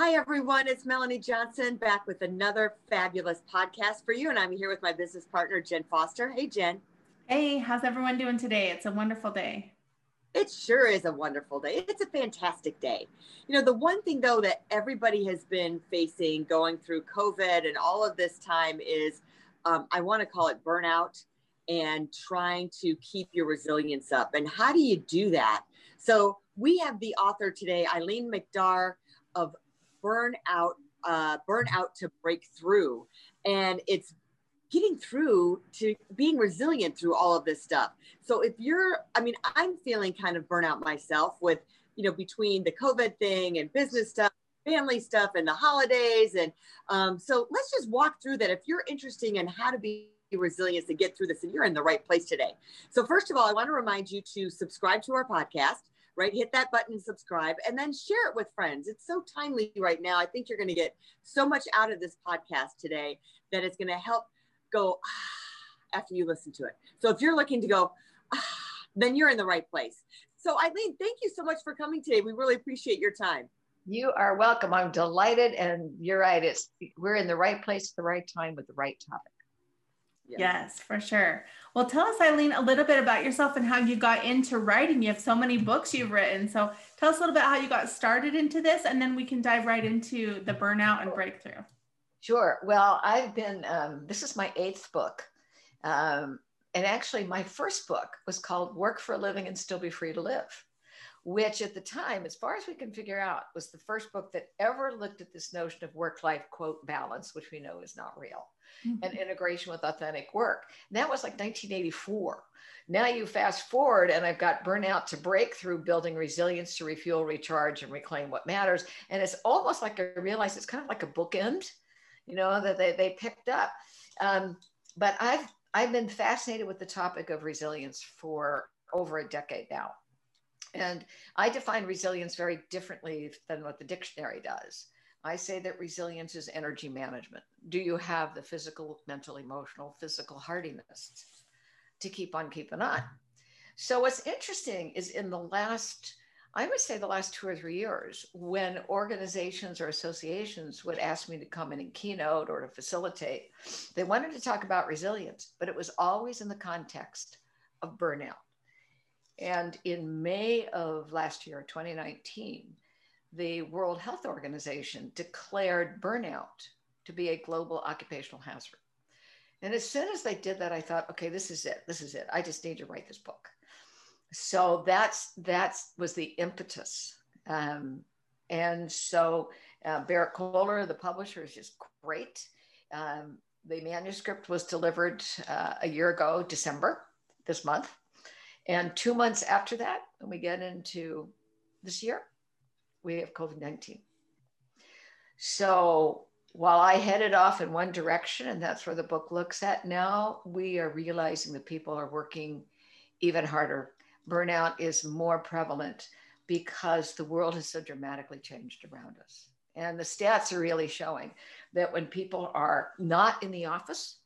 Hi, everyone. It's Melanie Johnson back with another fabulous podcast for you. And I'm here with my business partner, Jen Foster. Hey, Jen. Hey, how's everyone doing today? It's a wonderful day. It sure is a wonderful day. It's a fantastic day. You know, the one thing, though, that everybody has been facing going through COVID and all of this time is um, I want to call it burnout and trying to keep your resilience up. And how do you do that? So, we have the author today, Eileen McDargh of burn out, uh, burn out to break through. And it's getting through to being resilient through all of this stuff. So if you're, I mean, I'm feeling kind of burnout myself with, you know, between the COVID thing and business stuff, family stuff and the holidays. And um, so let's just walk through that. If you're interested in how to be resilient to get through this, and you're in the right place today. So first of all, I want to remind you to subscribe to our podcast right? Hit that button, subscribe, and then share it with friends. It's so timely right now. I think you're going to get so much out of this podcast today that it's going to help go ah, after you listen to it. So if you're looking to go, ah, then you're in the right place. So Eileen, thank you so much for coming today. We really appreciate your time. You are welcome. I'm delighted, and you're right. It's we're in the right place at the right time with the right topic. Yes. yes, for sure. Well, tell us, Eileen, a little bit about yourself and how you got into writing. You have so many books you've written. So tell us a little bit how you got started into this, and then we can dive right into the burnout and breakthrough. Sure. Well, I've been, um, this is my eighth book. Um, and actually, my first book was called Work for a Living and Still Be Free to Live, which at the time, as far as we can figure out, was the first book that ever looked at this notion of work life, quote, balance, which we know is not real mm-hmm. and integration with authentic work. And that was like 1984. Now you fast forward, and I've got burnout to breakthrough, building resilience to refuel, recharge, and reclaim what matters. And it's almost like I realize it's kind of like a bookend, you know, that they, they picked up. Um, but I've I've been fascinated with the topic of resilience for over a decade now. And I define resilience very differently than what the dictionary does. I say that resilience is energy management. Do you have the physical, mental, emotional, physical hardiness to keep on keeping on? So, what's interesting is in the last, I would say the last two or three years, when organizations or associations would ask me to come in and keynote or to facilitate, they wanted to talk about resilience, but it was always in the context of burnout. And in May of last year, 2019, the World Health Organization declared burnout to be a global occupational hazard. And as soon as they did that, I thought, okay, this is it. This is it. I just need to write this book. So that's that's was the impetus. Um, and so uh, Berrett-Koehler, the publisher, is just great. Um, the manuscript was delivered uh, a year ago, December this month. And two months after that, when we get into this year, we have COVID 19. So while I headed off in one direction, and that's where the book looks at now, we are realizing that people are working even harder. Burnout is more prevalent because the world has so dramatically changed around us. And the stats are really showing that when people are not in the office,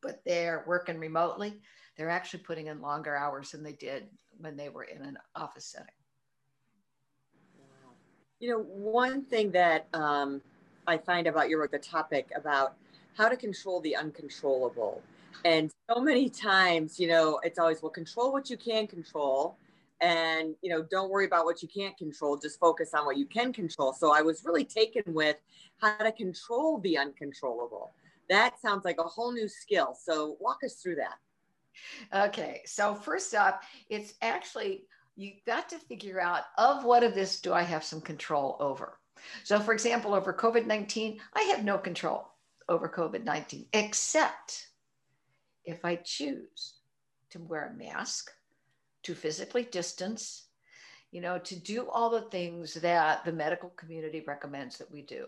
but they're working remotely, they're actually putting in longer hours than they did when they were in an office setting. You know, one thing that um, I find about your work, the topic about how to control the uncontrollable. And so many times, you know, it's always, well, control what you can control. And, you know, don't worry about what you can't control, just focus on what you can control. So I was really taken with how to control the uncontrollable. That sounds like a whole new skill. So walk us through that. Okay. So, first up, it's actually you got to figure out of what of this do I have some control over. So, for example, over COVID 19, I have no control over COVID 19, except if I choose to wear a mask, to physically distance, you know, to do all the things that the medical community recommends that we do.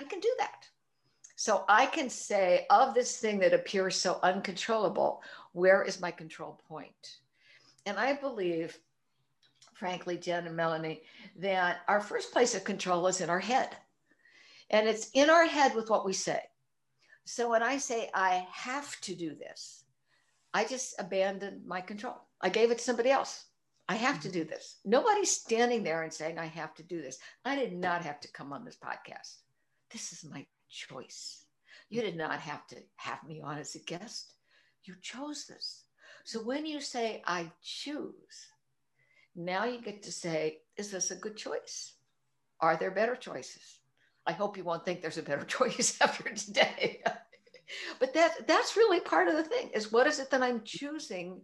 I can do that. So I can say, of this thing that appears so uncontrollable, where is my control point? And I believe, frankly, Jen and Melanie, that our first place of control is in our head. And it's in our head with what we say. So when I say, I have to do this, I just abandoned my control. I gave it to somebody else. I have to mm-hmm. do this. Nobody's standing there and saying, I have to do this. I did not have to come on this podcast. This is my choice. You did not have to have me on as a guest. You chose this. So when you say, I choose, now you get to say, is this a good choice? Are there better choices? I hope you won't think there's a better choice after today. but that that's really part of the thing is what is it that I'm choosing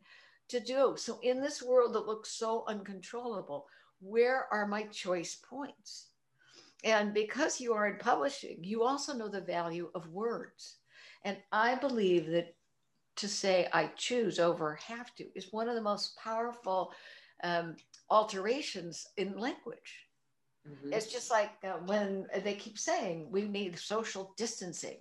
to do? So in this world that looks so uncontrollable, where are my choice points? And because you are in publishing, you also know the value of words. And I believe that to say I choose over have to is one of the most powerful um, alterations in language. Mm-hmm. It's just like uh, when they keep saying we need social distancing.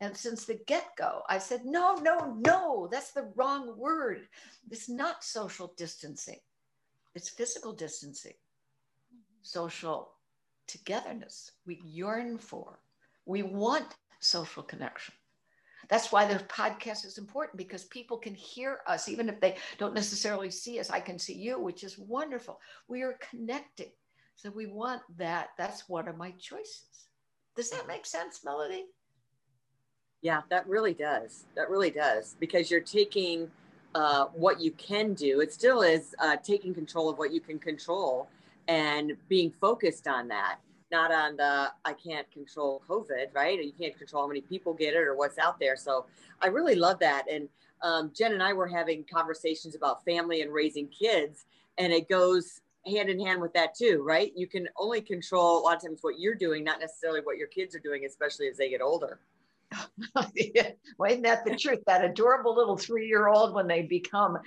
And since the get go, I said, no, no, no, that's the wrong word. It's not social distancing, it's physical distancing, social togetherness we yearn for. We want social connection. That's why the podcast is important because people can hear us, even if they don't necessarily see us. I can see you, which is wonderful. We are connecting. So we want that. That's one of my choices. Does that make sense, Melody? Yeah, that really does. That really does because you're taking uh, what you can do. It still is uh, taking control of what you can control and being focused on that, not on the I can't control COVID, right? You can't control how many people get it or what's out there. So I really love that. And um, Jen and I were having conversations about family and raising kids, and it goes hand in hand with that too, right? You can only control a lot of times what you're doing, not necessarily what your kids are doing, especially as they get older. Yeah. Well, isn't that the truth? That adorable little three year old, when they become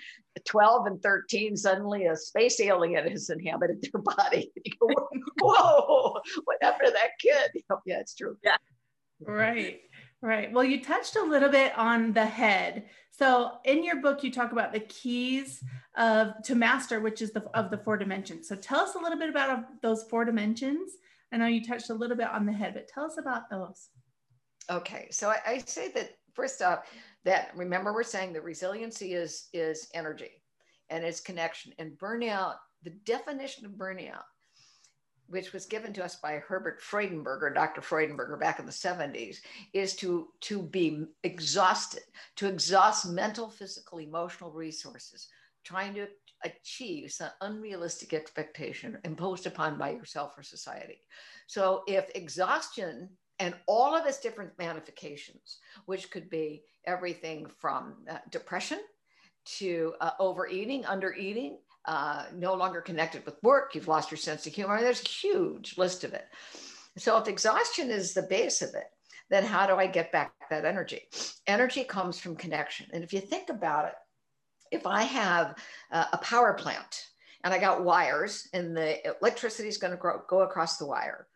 12 and 13, suddenly a space alien has inhabited their body. Go, Whoa, what happened to that kid? yeah, it's true. Yeah. Right. Right. Well, you touched a little bit on the head. So in your book, you talk about the keys of to master, which is the of the four dimensions. So tell us a little bit about those four dimensions. I know you touched a little bit on the head, but tell us about those. Okay, so I, I say that first off, that remember we're saying the resiliency is is energy and it's connection and burnout. The definition of burnout, which was given to us by Herbert Freudenberger, Dr. Freudenberger, back in the 70s, is to to be exhausted, to exhaust mental, physical, emotional resources, trying to achieve some unrealistic expectation imposed upon by yourself or society. So if exhaustion and all of its different manifestations, which could be everything from uh, depression to uh, overeating, undereating, uh, no longer connected with work, you've lost your sense of humor. There's a huge list of it. So, if exhaustion is the base of it, then how do I get back that energy? Energy comes from connection. And if you think about it, if I have uh, a power plant and I got wires and the electricity is going to go across the wire,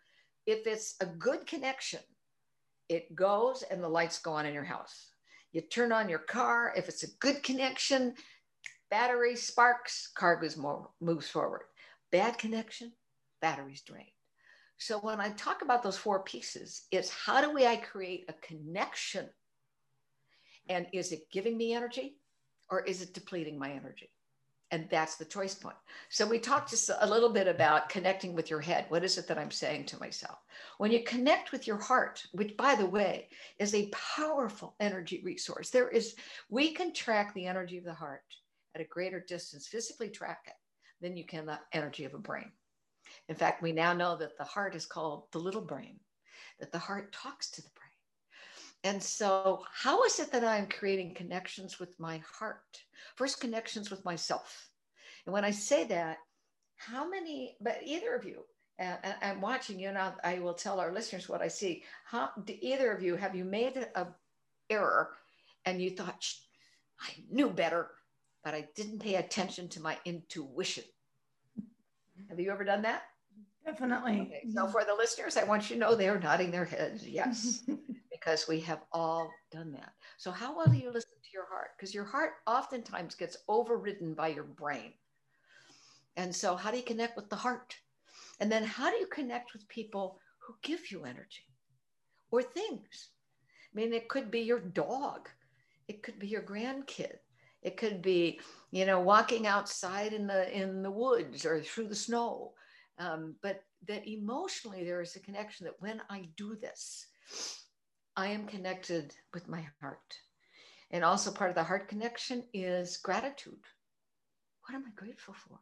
if it's a good connection, it goes and the lights go on in your house. You turn on your car. If it's a good connection, battery sparks, car goes more, moves forward. Bad connection, batteries drained. So when I talk about those four pieces, it's how do we I create a connection? And is it giving me energy or is it depleting my energy? And that's the choice point. So we talked just a little bit about connecting with your head. What is it that I'm saying to myself? When you connect with your heart, which by the way is a powerful energy resource, there is we can track the energy of the heart at a greater distance, physically track it than you can the energy of a brain. In fact, we now know that the heart is called the little brain, that the heart talks to the brain. And so, how is it that I'm creating connections with my heart? First, connections with myself. And when I say that, how many, but either of you, and, I'm watching you now, I will tell our listeners what I see. How, either of you, have you made a error and you thought, I knew better, but I didn't pay attention to my intuition? Have you ever done that? Definitely. Okay. So for the listeners, I want you to know they're nodding their heads. Yes, because we have all done that. So how well do you listen to your heart? Because your heart oftentimes gets overridden by your brain. And so how do you connect with the heart? And then how do you connect with people who give you energy or things? I mean, it could be your dog. It could be your grandkid. It could be, you know, walking outside in the in the woods or through the snow. Um, but that emotionally there is a connection that when I do this, I am connected with my heart. And also part of the heart connection is gratitude. What am I grateful for?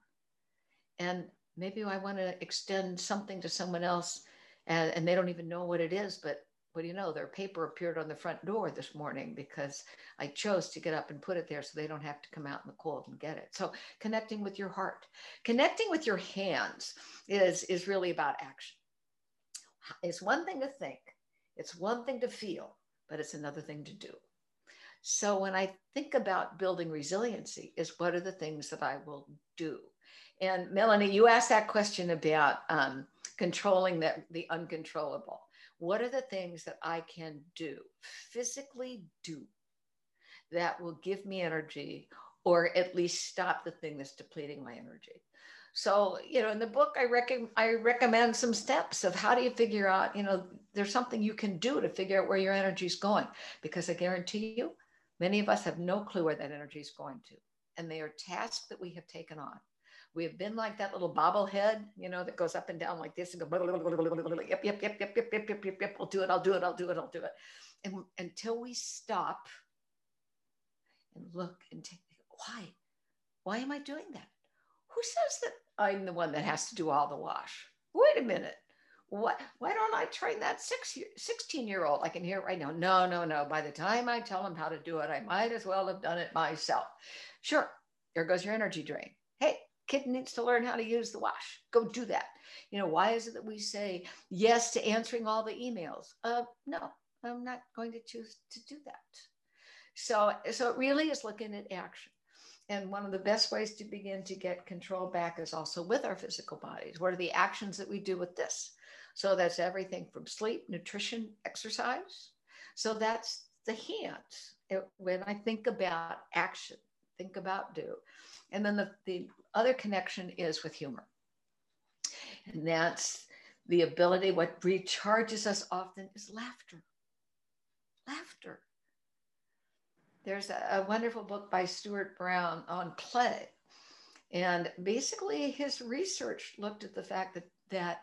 And maybe I want to extend something to someone else and, and they don't even know what it is, but what do you know? Their paper appeared on the front door this morning because I chose to get up and put it there so they don't have to come out in the cold and get it. So connecting with your heart, connecting with your hands is, is really about action. It's one thing to think, it's one thing to feel, but it's another thing to do. So when I think about building resiliency, is what are the things that I will do? And Melanie, you asked that question about um, controlling the, the uncontrollable. What are the things that I can do, physically do, that will give me energy or at least stop the thing that's depleting my energy? So, you know, in the book, I, rec- I recommend some steps of how do you figure out, you know, there's something you can do to figure out where your energy is going. Because I guarantee you, many of us have no clue where that energy is going to. And they are tasks that we have taken on. We have been like that little bobblehead, you know, that goes up and down like this and go, yep, yep, yep, yep, yep, yep, yep, yep, yep, I'll do it, I'll do it, I'll do it, I'll do it. And until we stop and look and take, why? Why am I doing that? Who says that I'm the one that has to do all the wash? Wait a minute. What, why don't I train that six year, 16 year old? I can hear it right now. No, no, no. By the time I tell him how to do it, I might as well have done it myself. Sure, there goes your energy drain. Hey, kid needs to learn how to use the wash. Go do that. You know, why is it that we say yes to answering all the emails? Uh, no, I'm not going to choose to do that. So, so it really is looking at action. And one of the best ways to begin to get control back is also with our physical bodies. What are the actions that we do with this? So that's everything from sleep, nutrition, exercise. So that's the hands. When I think about action, think about do. And then the, the other connection is with humor. And that's the ability, what recharges us often is laughter. Laughter. There's a, a wonderful book by Stuart Brown on play. And basically, his research looked at the fact that, that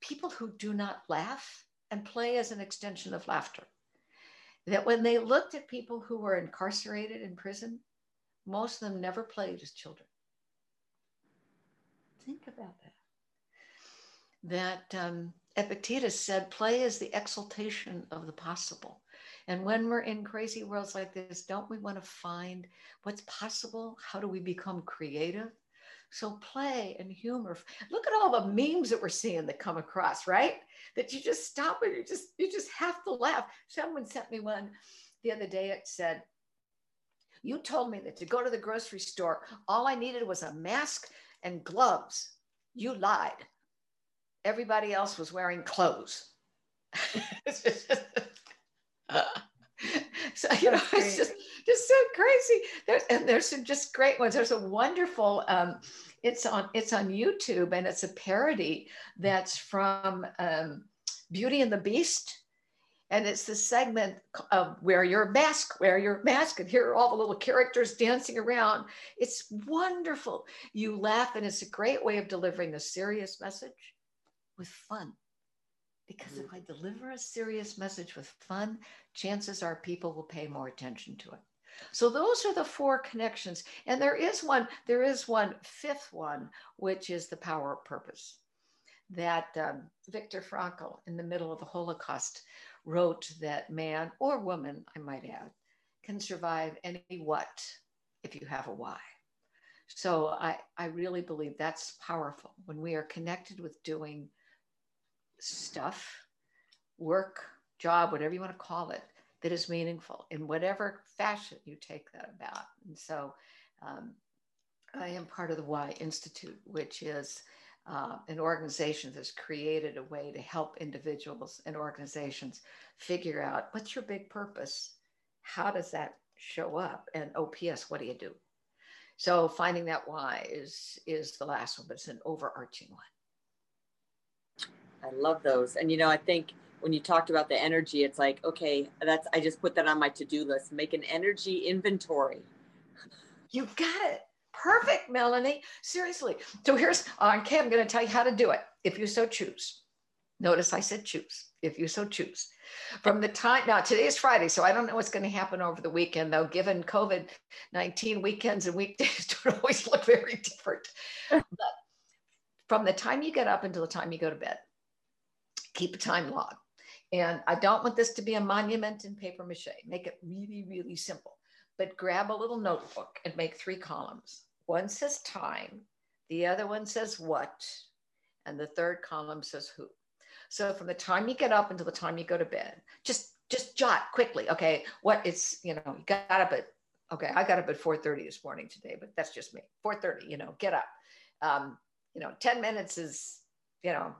people who do not laugh and play as an extension of laughter, that when they looked at people who were incarcerated in prison, most of them never played as children. Think about that. That um, Epictetus said, play is the exaltation of the possible. And when we're in crazy worlds like this, don't we want to find what's possible? How do we become creative? So play and humor. Look at all the memes that we're seeing that come across, right? That you just stop and you just you just have to laugh. Someone sent me one the other day. It said, you told me that to go to the grocery store, all I needed was a mask and gloves. You lied. Everybody else was wearing clothes. so you know, it's just just so crazy. There's and there's some just great ones. There's a wonderful. Um, it's on it's on YouTube and it's a parody that's from um, Beauty and the Beast and it's the segment of wear your mask, wear your mask, and here are all the little characters dancing around. It's wonderful. You laugh, and it's a great way of delivering a serious message with fun. Because if I deliver a serious message with fun, chances are people will pay more attention to it. So those are the four connections. And there is one, there is one fifth one, which is the power of purpose. That um, Viktor Frankl, in the middle of the Holocaust, wrote that man or woman, I might add, can survive any what if you have a why. So I, I really believe that's powerful when we are connected with doing stuff, work, job, whatever you want to call it, that is meaningful in whatever fashion you take that about. And so um, I am part of the Why Institute, which is uh, an organization that's created a way to help individuals and organizations figure out what's your big purpose? How does that show up? And OPS, what do you do? So finding that why is is the last one, but it's an overarching one. I love those. And you know, I think when you talked about the energy, it's like, okay, that's I just put that on my to-do list. Make an energy inventory. You got it. Perfect, Melanie. Seriously. So here's uh, okay, I'm going to tell you how to do it if you so choose. Notice I said choose, if you so choose. From the time now, today is Friday, so I don't know what's going to happen over the weekend, though, given COVID 19 weekends and weekdays don't always look very different. but from the time you get up until the time you go to bed, keep a time log. And I don't want this to be a monument in paper mache. Make it really, really simple. But grab a little notebook and make three columns. One says time, the other one says what, and the third column says who. So from the time you get up until the time you go to bed, just just jot quickly. Okay, what it's you know you got up at okay I got up at 4:30 this morning today, but that's just me. 4:30, you know, get up. Um, you know, 10 minutes is you know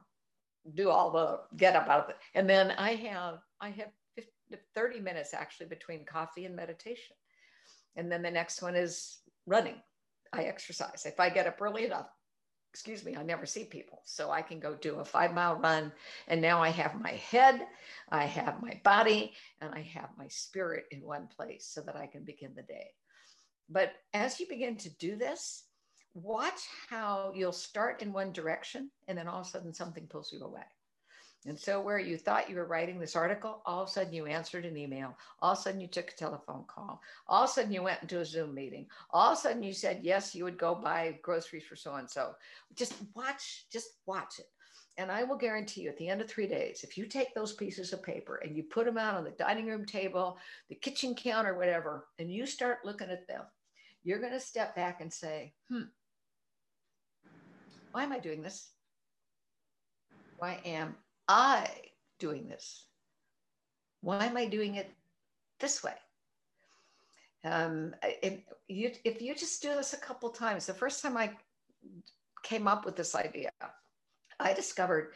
do all the get up out of it, and then I have I have 50, 30 minutes actually between coffee and meditation, and then the next one is running. I exercise. If I get up early enough, excuse me, I never see people. So I can go do a five mile run. And now I have my head, I have my body, and I have my spirit in one place so that I can begin the day. But as you begin to do this, watch how you'll start in one direction and then all of a sudden something pulls you away. And so, where you thought you were writing this article, all of a sudden you answered an email. All of a sudden you took a telephone call. All of a sudden you went into a Zoom meeting. All of a sudden you said, yes, you would go buy groceries for so and so. Just watch, just watch it. And I will guarantee you at the end of three days, if you take those pieces of paper and you put them out on the dining room table, the kitchen counter, whatever, and you start looking at them, you're going to step back and say, hmm, why am I doing this? Why am I doing this? Why am I doing it this way? Um, if you if you just do this a couple times, the first time I came up with this idea, I discovered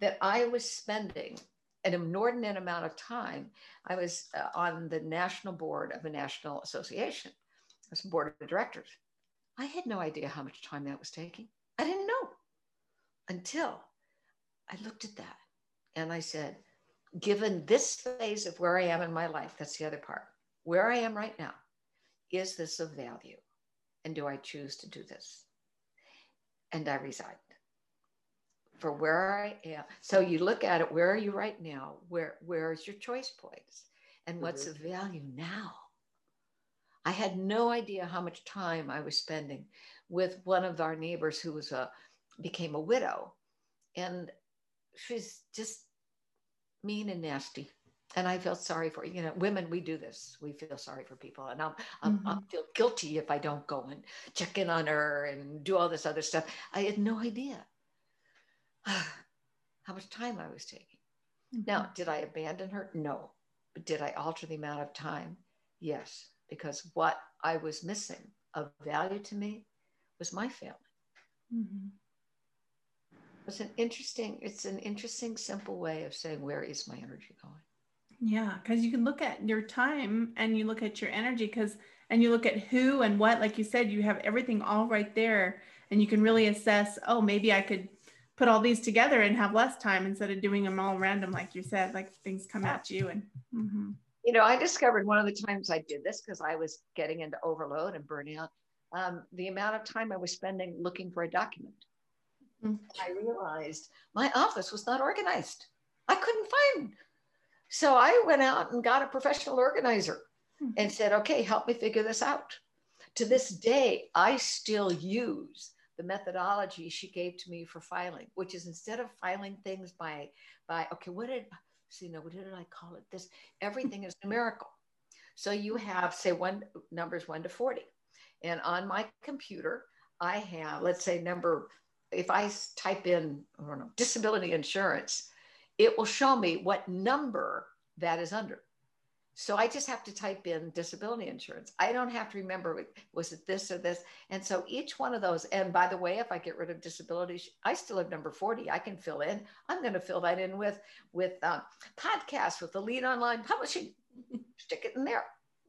that I was spending an inordinate amount of time. I was uh, on the national board of a national association. I was board of directors. I had no idea how much time that was taking. I didn't know until I looked at that and I said, given this phase of where I am in my life, that's the other part, where I am right now, is this of value? And do I choose to do this? And I resigned for where I am. So you look at it, where are you right now? Where where is your choice points? And what's mm-hmm. the value now? I had no idea how much time I was spending with one of our neighbors who was a became a widow. And she's just mean and nasty. And I felt sorry for you know women. We do this. We feel sorry for people, and I'm, mm-hmm. i feel guilty if I don't go and check in on her and do all this other stuff. I had no idea how much time I was taking. Mm-hmm. Now, did I abandon her? No. But did I alter the amount of time? Yes, because what I was missing of value to me was my family. Mm-hmm. It's an interesting, it's an interesting, simple way of saying, where is my energy going? Yeah, because you can look at your time and you look at your energy because and you look at who and what, like you said, you have everything all right there. And you can really assess, oh, maybe I could put all these together and have less time instead of doing them all random, like you said, like things come at you and mm-hmm. you know, I discovered one of the times I did this because I was getting into overload and burnout. Um, the amount of time I was spending looking for a document. Mm-hmm. I realized my office was not organized. I couldn't find. So I went out and got a professional organizer mm-hmm. and said, okay, help me figure this out. To this day, I still use the methodology she gave to me for filing, which is instead of filing things by, by okay, what did, see, no, what did I call it? This, everything is numerical. So you have, say, one numbers one to 40. And on my computer, I have, let's say, number if I type in, I don't know, disability insurance, it will show me what number that is under. So I just have to type in disability insurance. I don't have to remember was it this or this. And so each one of those, and by the way, if I get rid of disability, I still have number 40. I can fill in. I'm going to fill that in with with uh, podcasts, with Elite Online Publishing. Stick it in there.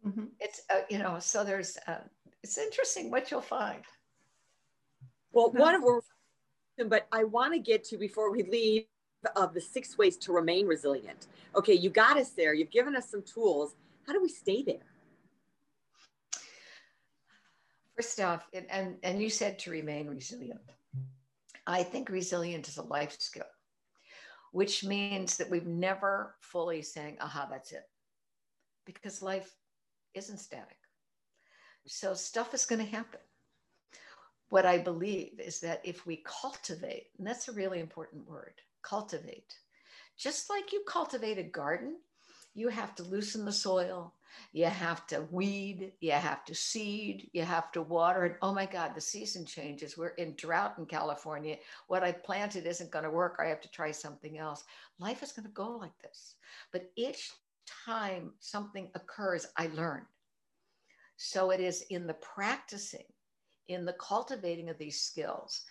Mm-hmm. It's uh, you know, so there's uh, it's interesting what you'll find. Well, one of but I want to get to before we leave of the six ways to remain resilient. Okay, you got us there. You've given us some tools. How do we stay there? First off, and, and you said to remain resilient. I think resilient is a life skill, which means that we've never fully saying, aha, that's it. Because life isn't static. So stuff is going to happen. What I believe is that if we cultivate, and that's a really important word, cultivate. Just like you cultivate a garden, you have to loosen the soil, you have to weed, you have to seed, you have to water. And oh my God, the season changes. We're in drought in California. What I planted isn't going to work. I have to try something else. Life is going to go like this. But each time something occurs, I learn. So it is in the practicing, in the cultivating of these skills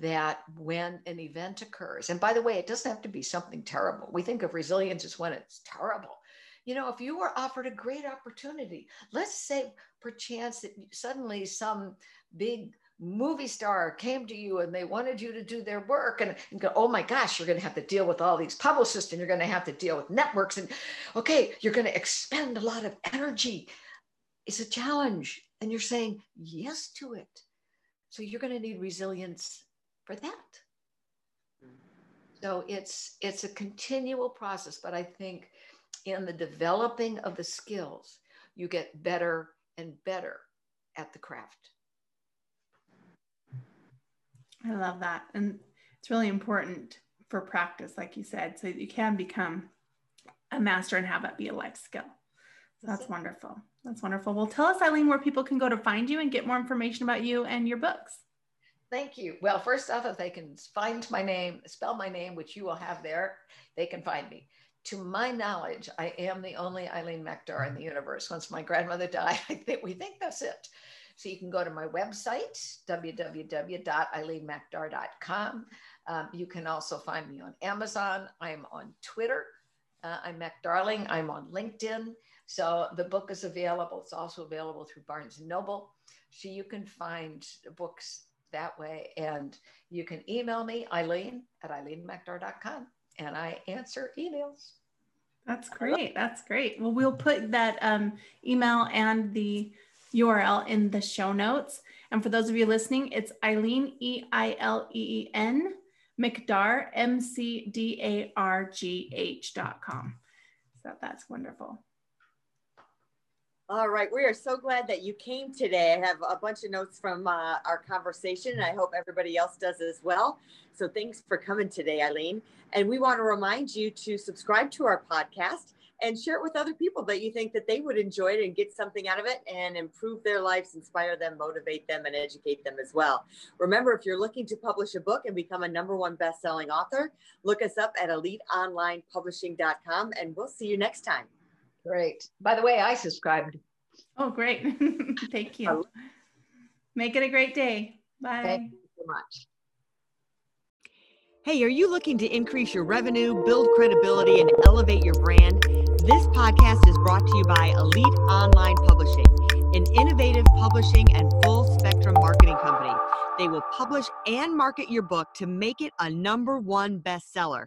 that when an event occurs, and by the way, it doesn't have to be something terrible. We think of resilience as when it's terrible. You know, if you were offered a great opportunity, let's say perchance that suddenly some big movie star came to you and they wanted you to do their work and, and go, oh my gosh, you're going to have to deal with all these publicists and you're going to have to deal with networks. And okay, you're going to expend a lot of energy. It's a challenge. And you're saying yes to it. So you're going to need resilience for that. So it's it's a continual process, but I think in the developing of the skills, you get better and better at the craft. I love that. And it's really important for practice, like you said, so you can become a master and have it be a life skill. So that's wonderful. That's wonderful. Well, tell us, Eileen, where people can go to find you and get more information about you and your books. Thank you. Well, first off, if they can find my name, spell my name, which you will have there, they can find me. To my knowledge, I am the only Eileen McDargh in the universe. Once my grandmother died, I think we think that's it. So you can go to my website, www.eileenmcdargh.com. Um, you can also find me on Amazon. I'm on Twitter. Uh, I'm McDarling. I'm on LinkedIn. So the book is available. It's also available through Barnes & Noble. So you can find books that way. And you can email me, Eileen at eileenmcdargh.com, and I answer emails. That's great. That's great. Well, we'll put that um, email and the URL in the show notes. And for those of you listening, it's Eileen, E I L E E N, McDargh, M C D A R G H dot com. So that's wonderful. All right, we are so glad that you came today. I have a bunch of notes from uh, our conversation, and I hope everybody else does as well. So thanks for coming today, Eileen. And we want to remind you to subscribe to our podcast and share it with other people that you think that they would enjoy it and get something out of it and improve their lives, inspire them, motivate them, and educate them as well. Remember, if you're looking to publish a book and become a number one best-selling author, look us up at eliteonlinepublishing.com, and we'll see you next time. Great. By the way, I subscribed. Oh, great. Thank you. Make it a great day. Bye. Thank you so much. Hey, are you looking to increase your revenue, build credibility, and elevate your brand? This podcast is brought to you by Elite Online Publishing, an innovative publishing and full spectrum marketing company. They will publish and market your book to make it a number one bestseller.